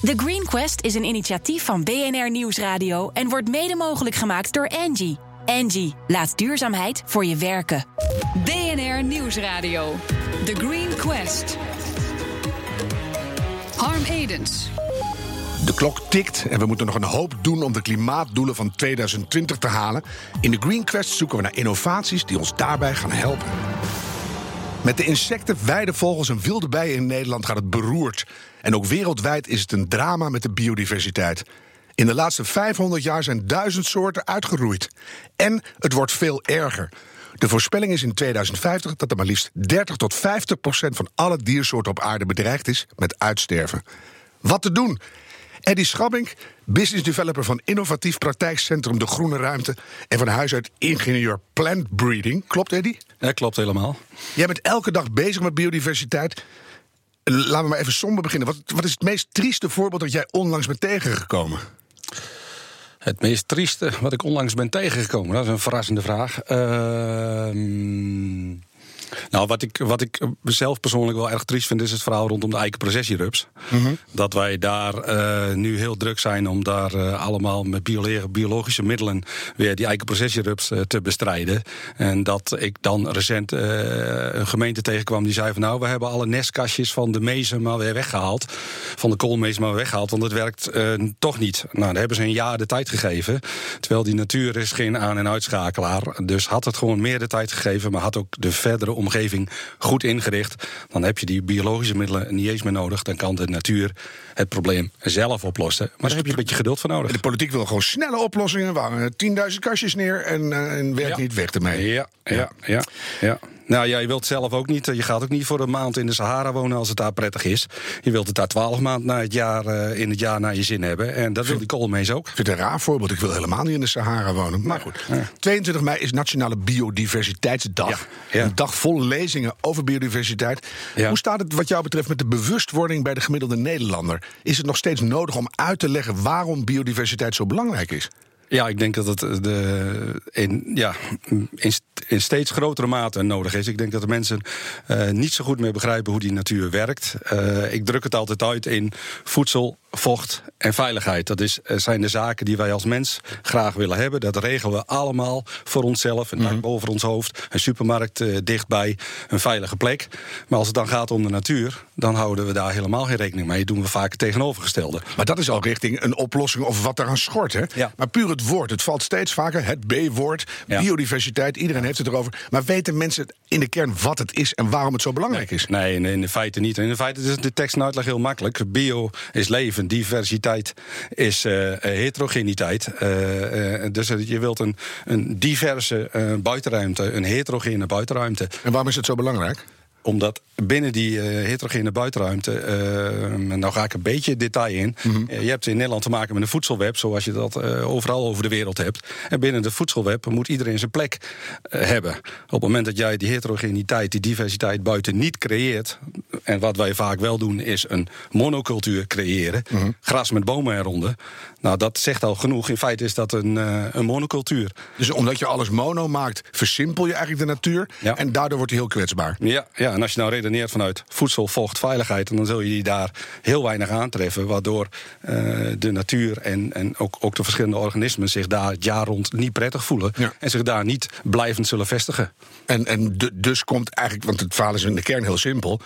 The Green Quest is een initiatief van BNR Nieuwsradio en wordt mede mogelijk gemaakt door Angie. Angie, laat duurzaamheid voor je werken. BNR Nieuwsradio. The Green Quest. Harm Edens. De klok tikt en we moeten nog een hoop doen om de klimaatdoelen van 2020 te halen. In de Green Quest zoeken we naar innovaties die ons daarbij gaan helpen. Met de insecten, weidevogels en wilde bijen in Nederland gaat het beroerd. En ook wereldwijd is het een drama met de biodiversiteit. In de laatste 500 jaar zijn duizend soorten uitgeroeid. En het wordt veel erger. De voorspelling is in 2050 dat er maar liefst 30 tot 50 procent van alle diersoorten op aarde bedreigd is met uitsterven. Wat te doen? Eddie Schabbink, business developer van innovatief praktijkcentrum De Groene Ruimte en van huis uit ingenieur plant breeding. Klopt, Eddie? Ja, klopt helemaal. Jij bent elke dag bezig met biodiversiteit. Laten we maar even somber beginnen. Wat, wat is het meest trieste voorbeeld dat jij onlangs bent tegengekomen? Het meest trieste wat ik onlangs ben tegengekomen, dat is een verrassende vraag. Ehm nou, wat ik, wat ik zelf persoonlijk wel erg triest vind, is het verhaal rondom de eikenprocessierups. Mm Dat wij daar uh, nu heel druk zijn om daar uh, allemaal met biologische middelen weer die eikenprocessierups uh, te bestrijden. En dat ik dan recent een gemeente tegenkwam die zei van nou, we hebben alle nestkastjes van de mezen maar weer weggehaald. Van de koolmees maar weggehaald, want het werkt toch niet. Nou, daar hebben ze een jaar de tijd gegeven. Terwijl die natuur is geen aan- en uitschakelaar. Dus had het gewoon meer de tijd gegeven, maar had ook de verdere omgeving goed ingericht, dan heb je die biologische middelen niet eens meer nodig. Dan kan de natuur het probleem zelf oplossen. Maar daar heb je een beetje geduld voor nodig. De politiek wil gewoon snelle oplossingen. We hangen 10.000 kastjes neer en, uh, en ja. niet weg ermee. Ja, ja, ja. ja. Nou ja, je wilt zelf ook niet. Je gaat ook niet voor een maand in de Sahara wonen als het daar prettig is. Je wilt het daar twaalf maanden na het jaar, uh, in het jaar naar je zin hebben. En dat wil die koolmees ook. Ik vind het een raar voorbeeld. Ik wil helemaal niet in de Sahara wonen. Maar goed. Ja. 22 mei is Nationale Biodiversiteitsdag. Ja. Ja. Een dag vol lezingen over biodiversiteit. Hoe staat het wat jou betreft met de bewustwording bij de gemiddelde Nederlander? Is het nog steeds nodig om uit te leggen waarom biodiversiteit zo belangrijk is? Ja, ik denk dat het de, in, ja, in, in steeds grotere mate nodig is. Ik denk dat de mensen uh, niet zo goed meer begrijpen hoe die natuur werkt. Uh, ik druk het altijd uit in voedsel, vocht en veiligheid. Dat is, zijn de zaken die wij als mens graag willen hebben. Dat regelen we allemaal voor onszelf. Een dak mm-hmm. boven ons hoofd, een supermarkt uh, dichtbij, een veilige plek. Maar als het dan gaat om de natuur, dan houden we daar helemaal geen rekening mee. Doen we vaak het tegenovergestelde. Maar dat is al richting een oplossing of wat eraan schort. Hè? Ja. Maar puur het woord. Het valt steeds vaker, het B-woord. Ja. Biodiversiteit, iedereen heeft het erover. Maar weten mensen in de kern wat het is en waarom het zo belangrijk nee. is? Nee, in, de feite niet. In de feite is de tekst en uitleg heel makkelijk. Bio is leven, diversiteit is uh, heterogeniteit. Uh, uh, dus je wilt een, een diverse buitenruimte, een heterogene buitenruimte. En waarom is het zo belangrijk? Omdat binnen die uh, heterogene buitenruimte, uh, nou ga ik een beetje detail in. Mm-hmm. Uh, je hebt in Nederland te maken met een voedselweb, zoals je dat overal over de wereld hebt. En binnen de voedselweb moet iedereen zijn plek hebben. Op het moment dat jij die heterogeniteit, die diversiteit buiten niet creëert. En wat wij vaak wel doen, is een monocultuur creëren. Mm-hmm. Gras met bomen eronder. Nou, dat zegt al genoeg. In feite is dat een, een monocultuur. Dus omdat je alles mono maakt, versimpel je eigenlijk de natuur. Ja. En daardoor wordt hij heel kwetsbaar. Ja, ja, en als je nou redeneert vanuit voedsel, vocht, veiligheid, dan zul je die daar heel weinig aantreffen. Waardoor uh, de natuur en, en ook, ook de verschillende organismen zich daar het jaar rond niet prettig voelen. Ja. En zich daar niet blijvend zullen vestigen. En, en dus komt eigenlijk, want het verhaal is in de kern heel simpel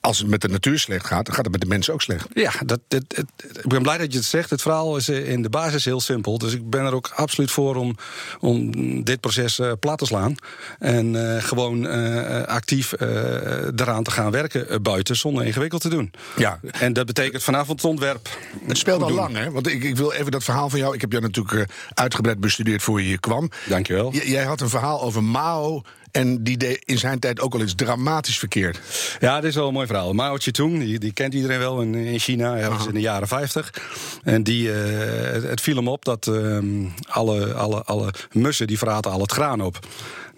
als het met de natuur slecht gaat, dan gaat het met de mensen ook slecht. Ja, dat, dat, dat, ik ben blij dat je het zegt. Het verhaal is in de basis heel simpel. Dus ik ben er ook absoluut voor om, om dit proces uh, plat te slaan. En uh, gewoon uh, actief eraan te gaan werken buiten zonder ingewikkeld te doen. Ja. En dat betekent vanavond het ontwerp. Het speelt al doen. lang, hè? Want ik, ik wil even dat verhaal van jou. Ik heb jou natuurlijk uitgebreid bestudeerd voor je hier kwam. Dankjewel. J jij had een verhaal over Mao. En die deed in zijn tijd ook al iets dramatisch verkeerd. Ja, dit is wel een mooi verhaal. Mao Zedong, die, die kent iedereen wel in, in China, ergens in de jaren 50. En die, uh, het, het, viel hem op dat uh, alle, alle, alle mussen die verraten al het graan op.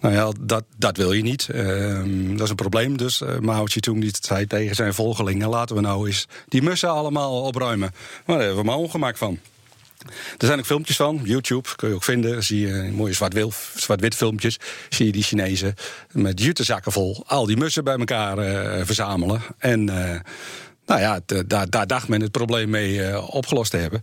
Nou ja, dat, dat wil je niet. Uh, dat is een probleem. Dus uh, Mao Zedong die zei tegen zijn volgelingen... laten we nou eens die mussen allemaal opruimen. Maar daar hebben we maar ongemaakt van. Er zijn ook filmpjes van, YouTube, kun je ook vinden. Zie je mooie zwart-wit zwart filmpjes. Zie je die Chinezen met jutezakken vol al die mussen bij elkaar uh, verzamelen. En uh, Nou ja, daar, dacht men het probleem mee eh, opgelost te hebben.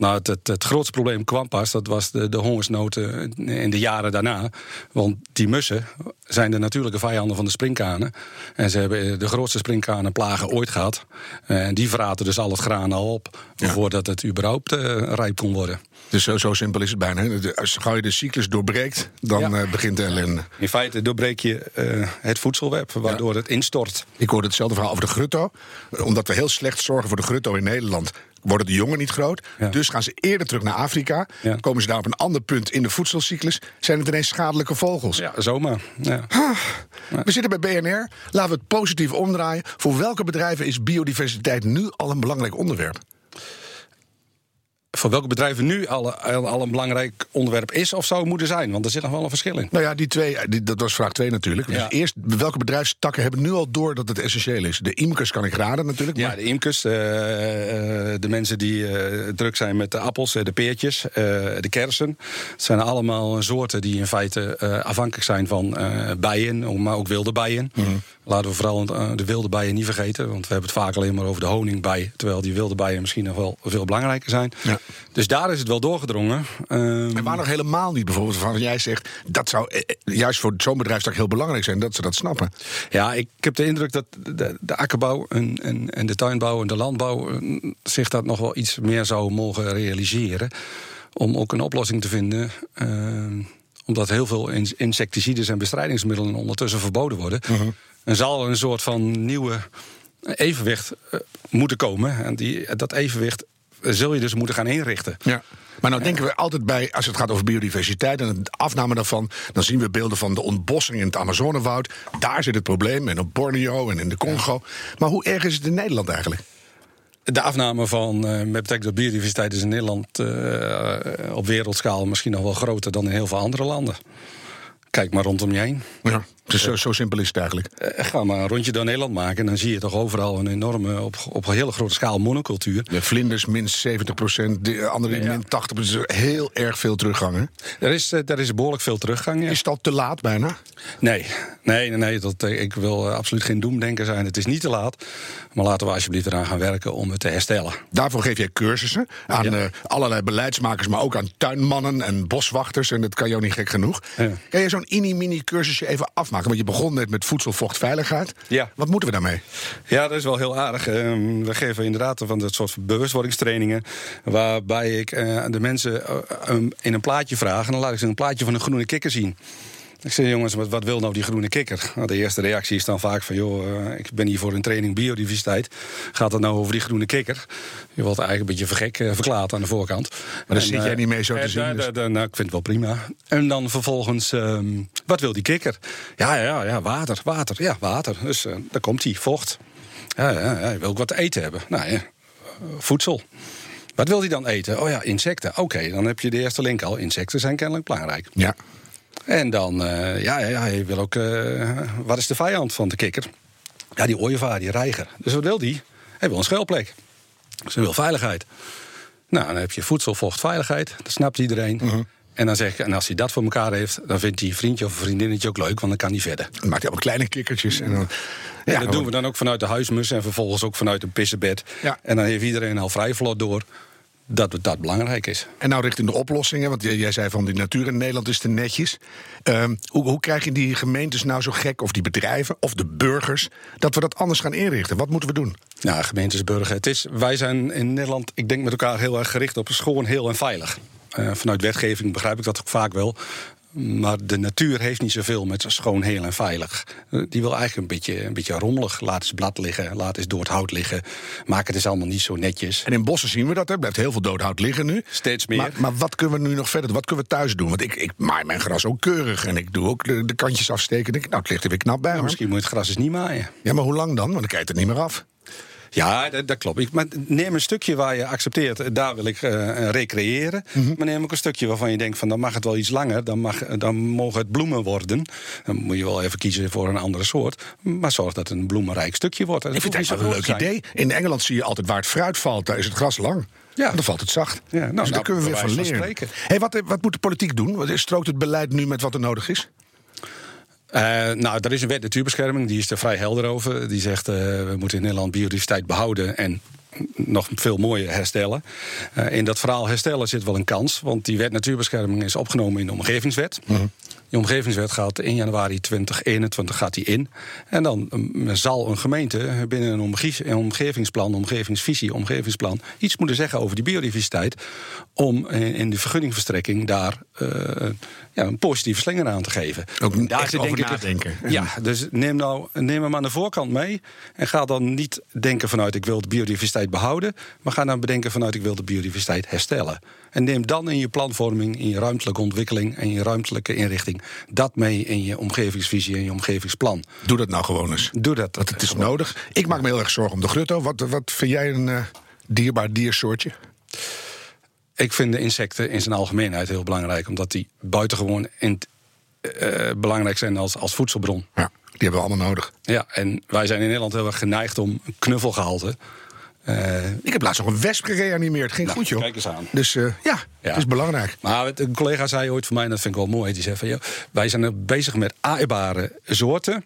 Nou, het, het, het grootste probleem kwam pas, dat was de, de hongersnood in de jaren daarna. Want die mussen zijn de natuurlijke vijanden van de springkanen. En ze hebben eh, de grootste springkanenplagen ooit gehad. Eh, En die verraten dus al het graan al op, voordat het überhaupt eh, rijp kon worden. Dus zo, zo simpel is het bijna. Als gauw je de cyclus doorbreekt, dan Ja. eh, begint de ellende. In feite doorbreek je het voedselweb, waardoor het instort. Ik hoorde hetzelfde verhaal over de grutto. Omdat we heel slecht zorgen voor de grutto in Nederland... worden de jongen niet groot. Ja. Dus gaan ze eerder terug naar Afrika. Ja. Komen ze daar op een ander punt in de voedselcyclus... zijn het ineens schadelijke vogels. Ja, zomaar. Ja. We zitten bij BNR. Laten we het positief omdraaien. Voor welke bedrijven is biodiversiteit nu al een belangrijk onderwerp? Voor welke bedrijven nu al, al, een belangrijk onderwerp is of zou moeten zijn? Want er zit nog wel een verschil in. Nou ja, die twee, die- dat was vraag 2 natuurlijk. Dus Ja. eerst, welke bedrijfstakken hebben nu al door dat het essentieel is? De imkers kan ik raden natuurlijk. Ja, maar- de imkers, eh, eh, de mensen die eh, druk zijn met de appels, eh, de peertjes, eh, de kersen. Het zijn allemaal soorten die in feite eh, afhankelijk zijn van eh, bijen, maar ook wilde bijen. Mhm. Laten we vooral eh, de wilde bijen niet vergeten, want we hebben het vaak alleen maar over de honingbij. Terwijl die wilde bijen misschien nog wel veel belangrijker zijn. Ja. Dus daar is het wel doorgedrongen. Ehm, En waar nog helemaal niet bijvoorbeeld van jij zegt... dat zou eh, eh, juist voor zo'n bedrijfstak heel belangrijk zijn... dat ze dat snappen. Ja, ik heb de indruk dat de, de akkerbouw en, en, en de tuinbouw en de landbouw eh, zich dat nog wel iets meer zou mogen realiseren. Om ook een oplossing te vinden. eh, omdat heel veel in- insecticides en bestrijdingsmiddelen ondertussen verboden worden. En zal er een soort van nieuwe evenwicht moeten komen. En die, dat evenwicht zul je dus moeten gaan inrichten. Ja. Maar nou denken we altijd bij, als het gaat over biodiversiteit... en de afname daarvan, dan zien we beelden van de ontbossing in het Amazonewoud. Daar zit het probleem, en op Borneo en in de Congo. Maar hoe erg is het in Nederland eigenlijk? De afname van eh, met betrekking tot biodiversiteit is in Nederland eh, op wereldschaal misschien nog wel groter dan in heel veel andere landen. Kijk maar rondom je heen. Ja. Dus zo, zo simpel is het eigenlijk. Eh, ga maar een rondje door Nederland maken en dan zie je toch overal een enorme, op, op een hele grote schaal monocultuur. De vlinders min 70 procent, de andere Ja. min 80 procent. Heel erg veel teruggang, hè? Er is, eh, er is behoorlijk veel teruggang. Ja. Is al te laat bijna? Nee, nee, nee, nee dat, eh, ik wil absoluut geen doemdenker zijn. Het is niet te laat. Maar laten we alsjeblieft eraan gaan werken om het te herstellen. Daarvoor geef jij cursussen aan allerlei beleidsmakers, maar ook aan tuinmannen en boswachters. En dat kan jou niet gek genoeg. Kan je zo'n mini-mini cursusje even afmaken? Want je begon net met voedselvochtveiligheid. Ja. Wat moeten we daarmee? Ja, dat is wel heel aardig. Ehm, we geven inderdaad van dat soort bewustwordingstrainingen. Waarbij ik eh, de mensen eh, in een plaatje vraag. En dan laat ik ze een plaatje van een groene kikker zien. Ik zeg, jongens, wat, wat wil nou die groene kikker? Nou, de eerste reactie is dan vaak van, joh, eh, ik ben hier voor een training biodiversiteit. Gaat het nou over die groene kikker? Je wordt eigenlijk een beetje vergek eh, verklaard aan de voorkant. daar En, zit jij eh, niet mee zo te en zien, dus. nou, ik vind het wel prima. En dan vervolgens, ehm, wat wil die kikker? Ja, ja, ja, water, water, ja, water. Dus daar komt hij, vocht. Ja, ja, ja, wil ook wat te eten hebben. Nou ja, voedsel. Wat wil hij dan eten? Oh ja, insecten. Oké, dan heb je de eerste link al. Insecten zijn kennelijk belangrijk. Ja. En dan, eh, ja, ja, wil ook. eh, wat is de vijand van de kikker? Ja, die ooievaar, die reiger. Dus wat wil die? Hij wil een schuilplek. Dus hij wil veiligheid. Nou, dan heb je voedsel, vocht, veiligheid. Dat snapt iedereen. En dan zeg ik, en als hij dat voor elkaar heeft, dan vindt hij vriendje of vriendinnetje ook leuk, want dan kan hij verder. Dan maakt hij allemaal kleine kikkertjes. En dan, Ja, dat doen we dan ook vanuit de huismus en vervolgens ook vanuit een pissenbed. Ja. En dan heeft iedereen al vrij vlot door dat dat belangrijk is. En nou richting de oplossingen, want jij zei van die natuur in Nederland is te netjes. Ehm, hoe, hoe krijg je die gemeentes nou zo gek, of die bedrijven, of de burgers, dat we dat anders gaan inrichten? Wat moeten we doen? Ja, gemeentesburger. Het is, wij zijn in Nederland, ik denk met elkaar heel erg gericht op schoon, heel en veilig. Eh, vanuit wetgeving begrijp ik dat ook vaak wel. Maar de natuur heeft niet zoveel met schoon, heel en veilig. Eh, Die wil eigenlijk een beetje, een beetje rommelig. Laat eens blad liggen, laat eens door het hout liggen. Maak het eens allemaal niet zo netjes. En in bossen zien we dat, er blijft heel veel doodhout liggen nu. Steeds meer. Maar, maar wat kunnen we nu nog verder? Wat kunnen we thuis doen? Want ik, ik maai mijn gras ook keurig en ik doe ook de, de kantjes afsteken. Denk, ik, nou, het ligt er weer knap bij. Misschien moet je het gras eens niet maaien. Ja, maar hoe lang dan? Want dan krijg je het niet meer af. Ja, dat, dat klopt. Ik, maar neem een stukje waar je accepteert, eh, daar wil ik eh, recreëren. Maar neem ook een stukje waarvan je denkt van dan mag het wel iets langer, dan, mag, dan mogen het bloemen worden. Dan moet je wel even kiezen voor een andere soort. Maar zorg dat het een bloemenrijk stukje wordt. En Ik dat vind het eigenlijk een leuk idee. In Engeland zie je altijd waar het fruit valt, daar is het gras lang. Ja. Dan valt het zacht. Ja, nou, dus daar nou, kunnen we weer van leren. Hey, wat, wat moet de politiek doen? Strookt het beleid nu met wat er nodig is? Uh, nou, er is een wet natuurbescherming, die is er vrij helder over. Die zegt uh, we moeten in Nederland biodiversiteit behouden en nog veel mooier herstellen. Uh, in dat verhaal herstellen zit wel een kans, want die wet natuurbescherming is opgenomen in de omgevingswet. Mm. Die omgevingswet gaat in januari 2021 gaat die in. En dan um, zal een gemeente binnen een, omge een omgevingsplan, omgevingsvisie, omgevingsplan iets moeten zeggen over die biodiversiteit. Om in de vergunningverstrekking daar uh, ja, een positieve slinger aan te geven. Ook daar denk over nadenken. Ik, ja, dus neem, nou, neem hem aan de voorkant mee. En ga dan niet denken vanuit ik wil de biodiversiteit behouden. Maar ga dan bedenken vanuit ik wil de biodiversiteit herstellen. En neem dan in je planvorming, in je ruimtelijke ontwikkeling en je ruimtelijke inrichting dat mee in je omgevingsvisie en je omgevingsplan. Doe dat nou gewoon eens. Doe dat. Want het is nodig. Ik maak me heel erg zorgen om de grutto. Wat, wat vind jij een uh, dierbaar diersoortje? Ik vind de insecten in zijn algemeenheid heel belangrijk, omdat die buitengewoon in, uh, belangrijk zijn als, als voedselbron. Ja, die hebben we allemaal nodig. Ja, en wij zijn in Nederland heel erg geneigd om knuffelgehalte. Uh, ik heb laatst nog een wesp gereanimeerd. Ging nou, goed, joh. Kijk eens aan. Dus uh, ja, ja, het is belangrijk. Maar een collega zei ooit voor mij, en dat vind ik wel mooi... die zei van, joh, wij zijn bezig met aaibare soorten...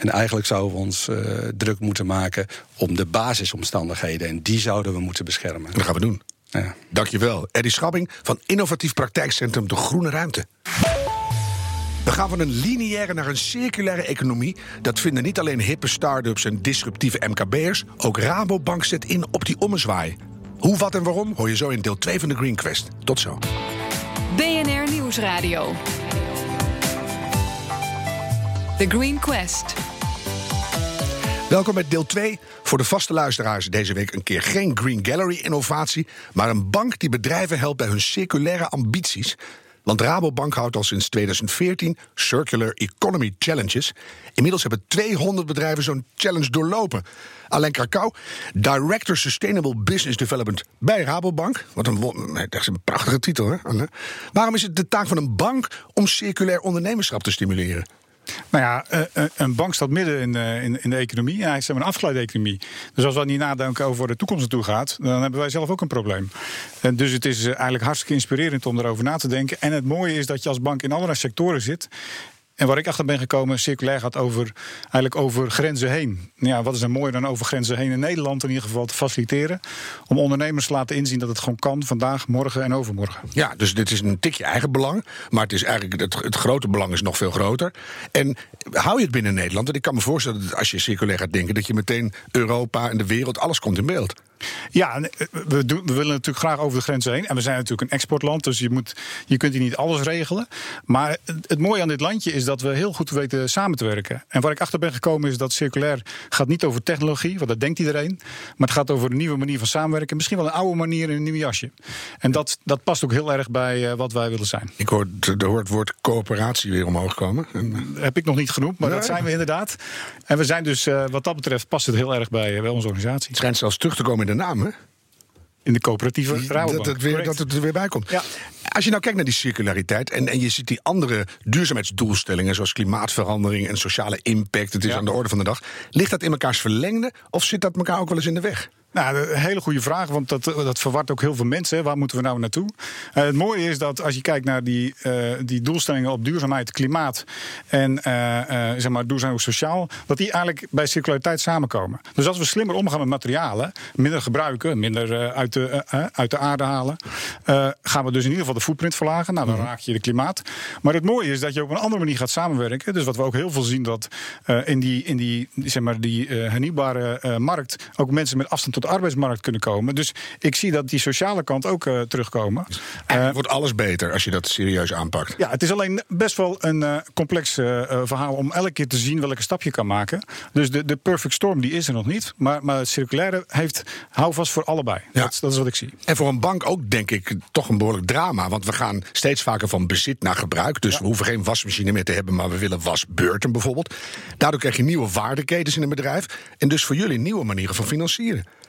En eigenlijk zouden we ons uh, druk moeten maken om de basisomstandigheden. En die zouden we moeten beschermen. Dat gaan we doen. Ja. Dankjewel. Eddie Schabbing van Innovatief Praktijkcentrum De Groene Ruimte. We gaan van een lineaire naar een circulaire economie. Dat vinden niet alleen hippe start-ups en disruptieve MKB'ers. Ook Rabobank zet in op die ommezwaai. Hoe, wat en waarom hoor je zo in deel 2 van de Green Quest. Tot zo. BNR Nieuwsradio. The Green Quest. Welkom bij deel 2. Voor de vaste luisteraars deze week een keer geen Green Gallery innovatie, maar een bank die bedrijven helpt bij hun circulaire ambities. Want Rabobank houdt al sinds 2014 Circular Economy Challenges. Inmiddels hebben 200 bedrijven zo'n challenge doorlopen. Alain Krakau, Director Sustainable Business Development bij Rabobank. Wat een, een prachtige titel, hè? Waarom is het de taak van een bank om circulair ondernemerschap te stimuleren? Nou ja, eh, een bank staat midden in, in, in de economie. Hij is een afgeleide economie. Dus als we niet nadenken over de toekomst naartoe gaat, dan hebben wij zelf ook een probleem. En dus het is eigenlijk hartstikke inspirerend om erover na te denken. En het mooie is dat je als bank in allerlei sectoren zit. En waar ik achter ben gekomen, circulair gaat over, eigenlijk over grenzen heen. Ja, wat is er mooier dan over grenzen heen in Nederland in ieder geval te faciliteren. Om ondernemers te laten inzien dat het gewoon kan vandaag, morgen en overmorgen. Ja, dus dit is een tikje eigen belang. Maar het is eigenlijk het, het grote belang is nog veel groter. En hou je het binnen Nederland? En ik kan me voorstellen dat als je circulair gaat denken, dat je meteen Europa en de wereld, alles komt in beeld. Ja, we, doen, we, willen natuurlijk graag over de grenzen heen. En we zijn natuurlijk een exportland, dus je, moet, je kunt hier niet alles regelen. Maar het mooie aan dit landje is dat we heel goed weten samen te werken. En waar ik achter ben gekomen is dat circulair gaat niet over technologie, want dat denkt iedereen. Maar het gaat over een nieuwe manier van samenwerken. Misschien wel een oude manier in een nieuw jasje. En dat, dat past ook heel erg bij uh, wat wij willen zijn. Ik hoor, hoor het woord coöperatie weer omhoog komen. En, heb ik nog niet genoemd, maar nee. dat zijn we inderdaad. En we zijn dus, wat dat betreft, past het heel erg bij, bij onze organisatie. Het schijnt zelfs terug te komen in de naam, hè? In de coöperatieve Rabobank. Dat het, weer, dat het er weer bij komt. Ja. Als je nou kijkt naar die circulariteit en, en je ziet die andere duurzaamheidsdoelstellingen, zoals klimaatverandering en sociale impact, het is Ja. aan de orde van de dag. Ligt dat in elkaars verlengde of zit dat elkaar ook wel eens in de weg? Nou, een hele goede vraag, want dat, dat verwart ook heel veel mensen. Hè. Waar moeten we nou naartoe? Uh, het mooie is dat als je kijkt naar die, uh, die doelstellingen op duurzaamheid, klimaat en uh, zeg maar duurzaam sociaal, dat die eigenlijk bij circulariteit samenkomen. Dus als we slimmer omgaan met materialen, minder gebruiken, minder uit, de, uit de aarde halen, gaan we dus in ieder geval de footprint verlagen. Nou, dan raak je de klimaat. Maar het mooie is dat je op een andere manier gaat samenwerken. Dus wat we ook heel veel zien, dat in die, in die, zeg maar, die hernieuwbare markt ook mensen met afstand tot de arbeidsmarkt kunnen komen. Dus ik zie dat die sociale kant ook uh, terugkomen. Uh, wordt alles beter als je dat serieus aanpakt. Ja, het is alleen best wel een uh, complex verhaal om elke keer te zien welke stap je kan maken. Dus de, de perfect storm die is er nog niet. Maar, maar het circulaire heeft houvast voor allebei. Ja. Dat, dat is wat ik zie. En voor een bank ook denk ik toch een behoorlijk drama. Want we gaan steeds vaker van bezit naar gebruik. Dus ja. we hoeven geen wasmachine meer te hebben, maar we willen wasbeurten bijvoorbeeld. Daardoor krijg je nieuwe waardeketens in een bedrijf. En dus voor jullie nieuwe manieren van financieren.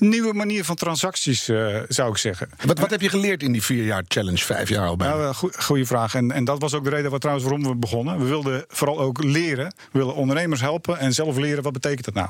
nieuwe manier van transacties, uh, zou ik zeggen. Wat, wat heb je geleerd in die vier jaar challenge, vijf jaar al bijna? Nou, goede vraag. En, en dat was ook de reden waar, trouwens waarom we begonnen. We wilden vooral ook leren. We willen ondernemers helpen en zelf leren wat betekent dat nou.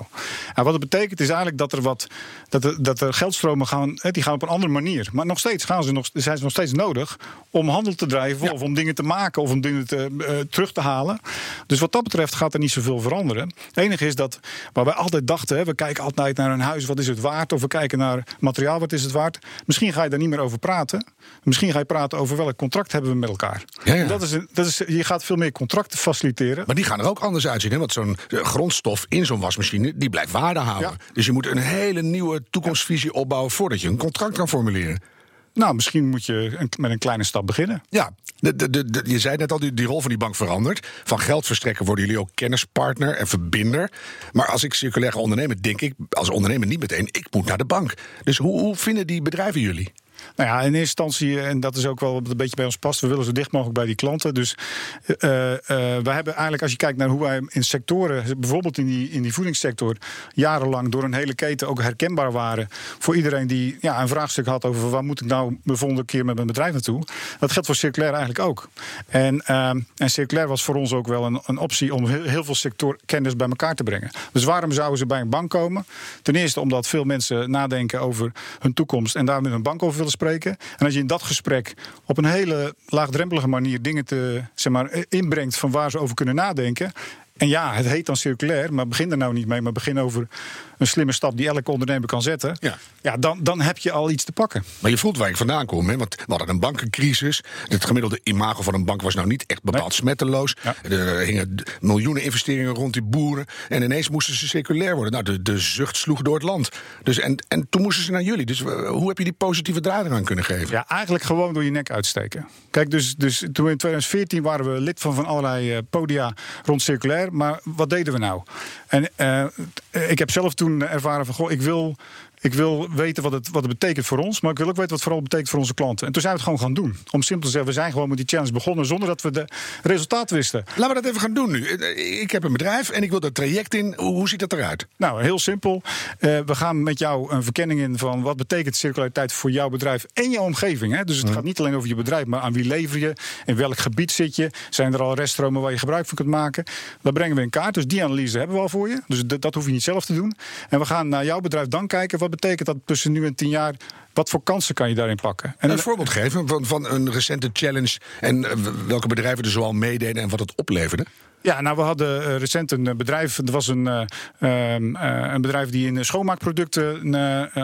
En wat het betekent is eigenlijk dat er, wat, dat er, dat er geldstromen gaan, die gaan op een andere manier. Maar nog steeds gaan ze nog, zijn ze nog steeds nodig om handel te drijven... of om dingen te maken of om dingen te, uh, terug te halen. Dus wat dat betreft gaat er niet zoveel veranderen. Het enige is dat, waar wij altijd dachten... Hè, we kijken altijd naar een huis, wat is het waard? Of we kijken naar materiaal, wat is het waard? Misschien ga je daar niet meer over praten. Misschien ga je praten over welk contract hebben we met elkaar. Ja, ja. Dat is, dat is, je gaat veel meer contracten faciliteren. Maar die gaan er ook anders uitzien. Hè? Want zo'n eh, grondstof in zo'n wasmachine, die blijft waarde houden. Dus je moet een hele nieuwe toekomstvisie opbouwen... voordat je een contract kan formuleren. Nou, misschien moet je met een kleine stap beginnen. Ja, de, de, je zei net al, die, rol van die bank verandert. Van geld verstrekken worden jullie ook kennispartner en verbinder. Maar als ik circulair ga ondernemen, denk ik als ondernemer niet meteen... ik moet naar de bank. Dus hoe, hoe vinden die bedrijven jullie? Nou ja, in eerste instantie, en dat is ook wel een beetje bij ons past, we willen zo dicht mogelijk bij die klanten. Dus uh, uh, we hebben eigenlijk, als je kijkt naar hoe wij in sectoren, bijvoorbeeld in die, in die voedingssector, jarenlang door een hele keten ook herkenbaar waren voor iedereen die ja, een vraagstuk had over waar moet ik nou de volgende keer met mijn bedrijf naartoe. Dat geldt voor circulair eigenlijk ook. En, uh, en circulair was voor ons ook wel een, een optie om heel, heel veel sectorkennis bij elkaar te brengen. Dus waarom zouden ze bij een bank komen? Ten eerste omdat veel mensen nadenken over hun toekomst en daar met een bank over willen spreken. En als je in dat gesprek op een hele laagdrempelige manier dingen te, zeg maar, inbrengt van waar ze over kunnen nadenken. En ja, het heet dan circulair, maar begin er nou niet mee. Maar begin over een slimme stap die elke ondernemer kan zetten. Ja. Ja, dan, dan heb je al iets te pakken. Maar je voelt waar ik vandaan kom. Hè? Want we hadden een bankencrisis. Het gemiddelde imago van een bank was nou niet echt bepaald smetteloos. Er hingen miljoenen investeringen rond die boeren. En ineens moesten ze circulair worden. Nou, de, de zucht sloeg door het land. Dus en, en toen moesten ze naar jullie. Dus hoe heb je die positieve draai aan kunnen geven? Ja, eigenlijk gewoon door je nek uitsteken. Kijk, dus, dus toen in 2014 waren we lid van, van allerlei uh, podia rond circulair. Maar wat deden we nou? En uh, ik heb zelf toen ervaren van, goh, ik wil ik wil weten wat het, wat het betekent voor ons, maar ik wil ook weten wat het vooral betekent voor onze klanten. En toen zijn we het gewoon gaan doen. Om simpel te zeggen, we zijn gewoon met die challenge begonnen zonder dat we de resultaten wisten. Laten we dat even gaan doen nu. Ik heb een bedrijf en ik wil dat traject in. Hoe ziet dat eruit? Nou, heel simpel. Uh, we gaan met jou een verkenning in van wat betekent circulariteit voor jouw bedrijf en jouw omgeving. Hè? Dus het gaat niet alleen over je bedrijf, maar aan wie lever je, in welk gebied zit je, zijn er al reststromen waar je gebruik van kunt maken. Dat brengen we in kaart. Dus die analyse hebben we al voor je. Dus dat, dat hoef je niet zelf te doen. En we gaan naar jouw bedrijf dan kijken wat betekent dat tussen nu en tien jaar? Wat voor kansen kan je daarin pakken? En een voorbeeld geven van, van een recente challenge en eh, welke bedrijven er zoal meededen en wat het opleverde? Ja, nou, we hadden uh, recent een bedrijf. Er was een, uh, een bedrijf die in schoonmaakproducten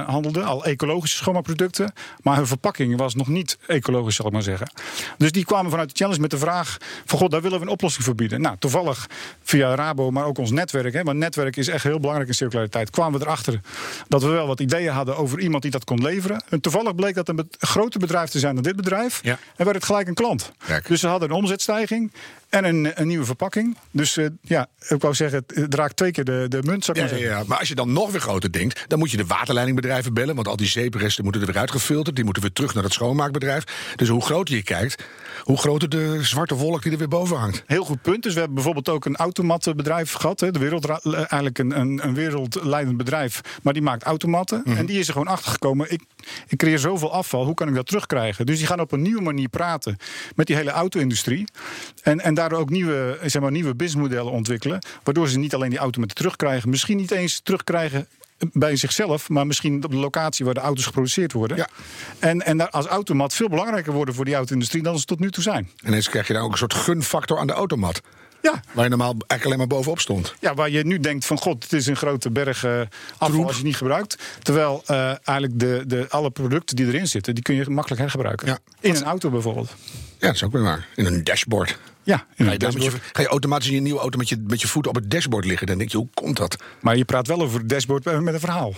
handelde. Al ecologische schoonmaakproducten. Maar hun verpakking was nog niet ecologisch, zal ik maar zeggen. Dus die kwamen vanuit de challenge met de vraag: van god, daar willen we een oplossing voor bieden. Nou, toevallig via Rabo, maar ook ons netwerk. Hè, want netwerk is echt heel belangrijk in circulariteit. Kwamen we erachter dat we wel wat ideeën hadden over iemand die dat kon leveren. En toevallig bleek dat een groter bedrijf te zijn dan dit bedrijf. Ja. En werd het gelijk een klant. Dus ze hadden een omzetstijging. En een, een nieuwe verpakking. Dus uh, ja, ik wou zeggen, het draagt twee keer de, de munt. Zou ik ja, ja, maar als je dan nog weer groter denkt, dan moet je de waterleidingbedrijven bellen. Want al die zeepresten moeten er weer uitgefilterd. Die moeten weer terug naar het schoonmaakbedrijf. Dus hoe groter je kijkt, hoe groter de zwarte wolk die er weer boven hangt. Heel goed punt. Dus we hebben bijvoorbeeld ook een automatbedrijf gehad. Hè, de wereld, eigenlijk een, een, een wereldleidend bedrijf. Maar die maakt automatten. Mhm. En die is er gewoon achter gekomen. Ik, ik creëer zoveel afval, hoe kan ik dat terugkrijgen? Dus die gaan op een nieuwe manier praten met die hele auto-industrie. En, en daardoor ook nieuwe, zeg maar, nieuwe businessmodellen ontwikkelen. Waardoor ze niet alleen die auto met terugkrijgen, misschien niet eens terugkrijgen bij zichzelf, maar misschien op de locatie waar de auto's geproduceerd worden. Ja. En, en als automat veel belangrijker worden voor die auto-industrie dan ze tot nu toe zijn. En ineens krijg je dan ook een soort gunfactor aan de automat. Ja. Waar je normaal eigenlijk alleen maar bovenop stond. Ja, waar je nu denkt van god, het is een grote berg uh, afval als je niet gebruikt. Terwijl uh, eigenlijk de, de, alle producten die erin zitten, die kun je makkelijk hergebruiken. Ja. In een auto bijvoorbeeld. Ja, dat is ook weer waar. In een dashboard. Ja, ga je, je, ga je, automatisch in je nieuwe auto met je, met je voeten op het dashboard liggen. Dan denk je, hoe komt dat? Maar je praat wel over het dashboard met een verhaal.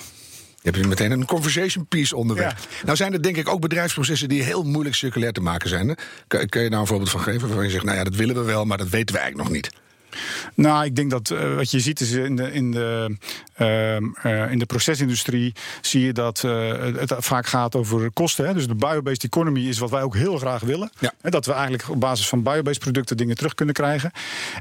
Je hebt meteen een conversation piece onderweg. Nou zijn er denk ik ook bedrijfsprocessen die heel moeilijk circulair te maken zijn. Kun, je daar een voorbeeld van geven? Waarvan je zegt, nou ja, dat willen we wel, maar dat weten we eigenlijk nog niet. Nou, ik denk dat uh, wat je ziet is in de, in de, uh, uh, in de procesindustrie zie je dat het vaak gaat over kosten. Hè? Dus de biobased economy is wat wij ook heel graag willen. Ja. Hè? Dat we eigenlijk op basis van biobased producten dingen terug kunnen krijgen.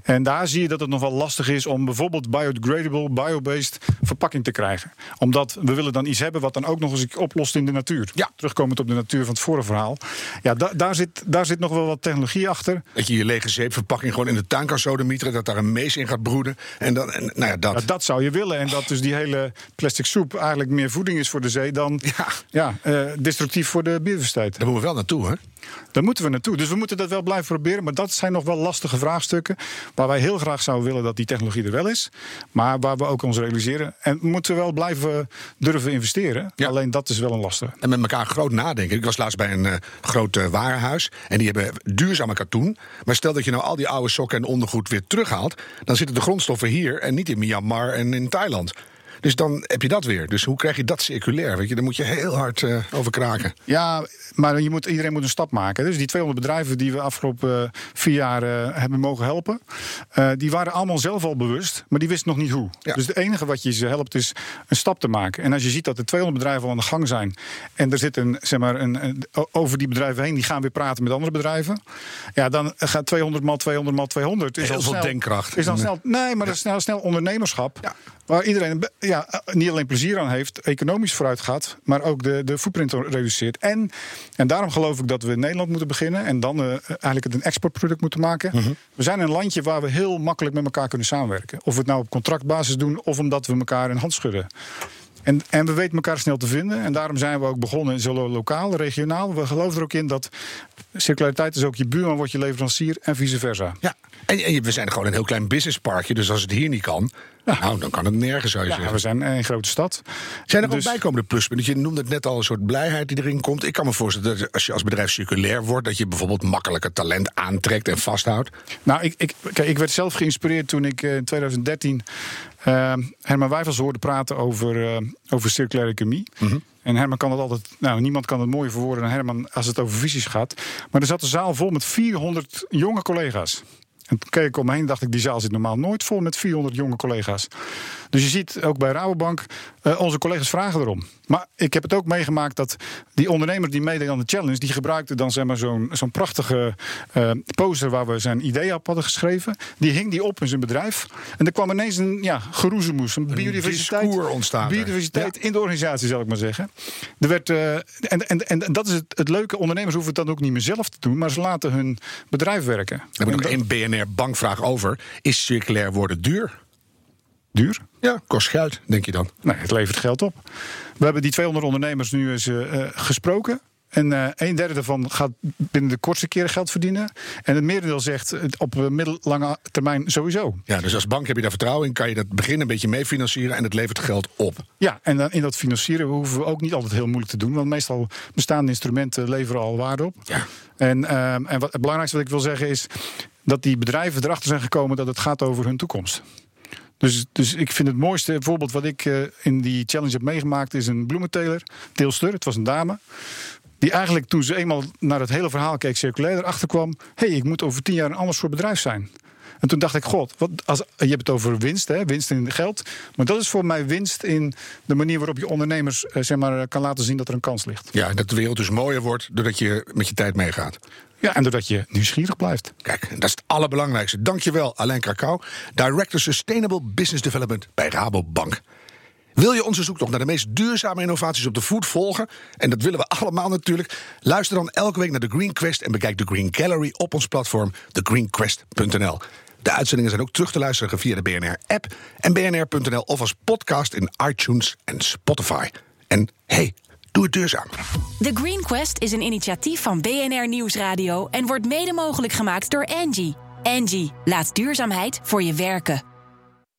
En daar zie je dat het nog wel lastig is om bijvoorbeeld biodegradable, biobased verpakking te krijgen. Omdat we willen dan iets hebben wat dan ook nog eens oplost in de natuur. Ja. Terugkomend op de natuur van het vorige verhaal. Ja, da daar, zit, daar zit nog wel wat technologie achter. Dat je je lege zeepverpakking gewoon in de tuin kan sodemieteren, dat daar een mees in gaat broeden. En dan, en, nou ja, dat. Ja, dat zou je willen. En dat dus die hele plastic soep eigenlijk meer voeding is voor de zee dan Ja. ja, eh, destructief voor de biodiversiteit. Daar moeten we wel naartoe, hè? Daar moeten we naartoe. Dus we moeten dat wel blijven proberen. Maar dat zijn nog wel lastige vraagstukken. Waar wij heel graag zouden willen dat die technologie er wel is. Maar waar we ook ons realiseren. En we moeten wel blijven durven investeren. Ja. Alleen dat is wel een lastige. En met elkaar groot nadenken. Ik was laatst bij een eh, groot eh, warenhuis. En die hebben duurzame katoen. Maar stel dat je nou al die oude sokken en ondergoed weer terughaalt. Dan zitten de grondstoffen hier en niet in Myanmar en in Thailand. Dus dan heb je dat weer. Dus hoe krijg je dat circulair? Weet je, daar moet je heel hard eh, over kraken. Ja, maar je moet, iedereen moet een stap maken. Dus die 200 bedrijven die we afgelopen eh, vier jaar eh, hebben mogen helpen, die waren allemaal zelf al bewust, maar die wisten nog niet hoe. Ja. Dus het enige wat je ze helpt is een stap te maken. En als je ziet dat er 200 bedrijven al aan de gang zijn en er zit een, zeg maar, een, een- over die bedrijven heen, die gaan weer praten met andere bedrijven, ja, dan gaat 200 maal 200 maal 200. Is Heel al veel snel, denkkracht. Is dan snel, nee, maar dat is snel, snel ondernemerschap. Ja. Waar iedereen ja, eh, niet alleen plezier aan heeft, economisch vooruit gaat, maar ook de, de footprint reduceert. En, en daarom geloof ik dat we in Nederland moeten beginnen en dan eh, eigenlijk het een exportproduct moeten maken. Mhm. We zijn een landje waar we heel makkelijk met elkaar kunnen samenwerken. Of we het nou op contractbasis doen of omdat we elkaar een hand schudden. En, en we weten elkaar snel te vinden. En daarom zijn we ook begonnen, zowel lokaal, regionaal. We geloven er ook in dat circulariteit is ook je buurman, wordt je leverancier en vice versa. Ja. En, en we zijn gewoon een heel klein businessparkje. Dus als het hier niet kan, nou, dan kan het nergens, zou je Ja, zeggen. we zijn een grote stad. Zijn er Dus- ook bijkomende pluspunten? Je noemde het net al een soort blijheid die erin komt. Ik kan me voorstellen dat als je als bedrijf circulair wordt, dat je bijvoorbeeld makkelijker talent aantrekt en vasthoudt. Nou, ik, ik, kijk, ik werd zelf geïnspireerd toen ik in 2013 eh, Herman Wijfels hoorde praten over, eh, over circulaire economie. En Herman kan het altijd, nou, niemand kan het mooier verwoorden dan Herman als het over visies gaat. Maar er zat een zaal vol met 400 jonge collega's. En toen keek ik om me heen en dacht ik, die zaal zit normaal nooit vol met 400 jonge collega's. Dus je ziet ook bij Rabobank, eh, onze collega's vragen erom. Maar ik heb het ook meegemaakt dat die ondernemer die meedeed aan de challenge, die gebruikte dan zeg maar zo'n zo'n prachtige eh, poster waar we zijn idee op hadden geschreven. Die hing die op in zijn bedrijf. En er kwam ineens een ja, geroezemoes, een biodiversiteit. discours ontstaan er. Biodiversiteit in de organisatie, zal ik maar zeggen. Er werd, eh, en, en, en dat is het, het leuke. Ondernemers hoeven het dan ook niet meer zelf te doen, maar ze laten hun bedrijf werken. We hebben nog En dat- één BNR-bankvraag over. Is circulair worden duur? duur. Ja, kost geld, denk je dan. Nee, het levert geld op. We hebben die 200 ondernemers nu eens eh, eh, gesproken. En eh, een derde daarvan gaat binnen de kortste keren geld verdienen. En het merendeel zegt op middellange termijn sowieso. Ja, dus als bank heb je daar vertrouwen in, kan je dat begin een beetje mee financieren en het levert geld op. Ja, en dan in dat financieren hoeven we ook niet altijd heel moeilijk te doen. Want meestal bestaande instrumenten leveren al waarde op. Ja. En, ehm, en wat, het belangrijkste wat ik wil zeggen is dat die bedrijven erachter zijn gekomen dat het gaat over hun toekomst. Dus, dus ik vind het mooiste voorbeeld wat ik eh, in die challenge heb meegemaakt is een bloementeler, Teelster. Het was een dame. Die eigenlijk toen ze eenmaal naar het hele verhaal keek, circulair erachter kwam. hé, hey, ik moet over tien jaar een ander soort bedrijf zijn. En toen dacht ik, god, wat, als, je hebt het over winst, hè, winst in geld. Maar dat is voor mij winst in de manier waarop je ondernemers eh, zeg maar, kan laten zien dat er een kans ligt. Ja, dat de wereld dus mooier wordt doordat je met je tijd meegaat. Ja, en doordat je nieuwsgierig blijft. Kijk, dat is het allerbelangrijkste. Dankjewel, Alain Krakau, Director Sustainable Business Development bij Rabobank. Wil je onze zoektocht naar de meest duurzame innovaties op de voet volgen? En dat willen we allemaal natuurlijk. Luister dan elke week naar de Green Quest en bekijk de Green Gallery op ons platform thegreenquest.nl. De uitzendingen zijn ook terug te luisteren via de BNR-app en bnr.nl of als podcast in iTunes en Spotify. En hey, doe het duurzaam. The Green Quest is een initiatief van BNR Nieuwsradio en wordt mede mogelijk gemaakt door Angie. Angie, laat duurzaamheid voor je werken.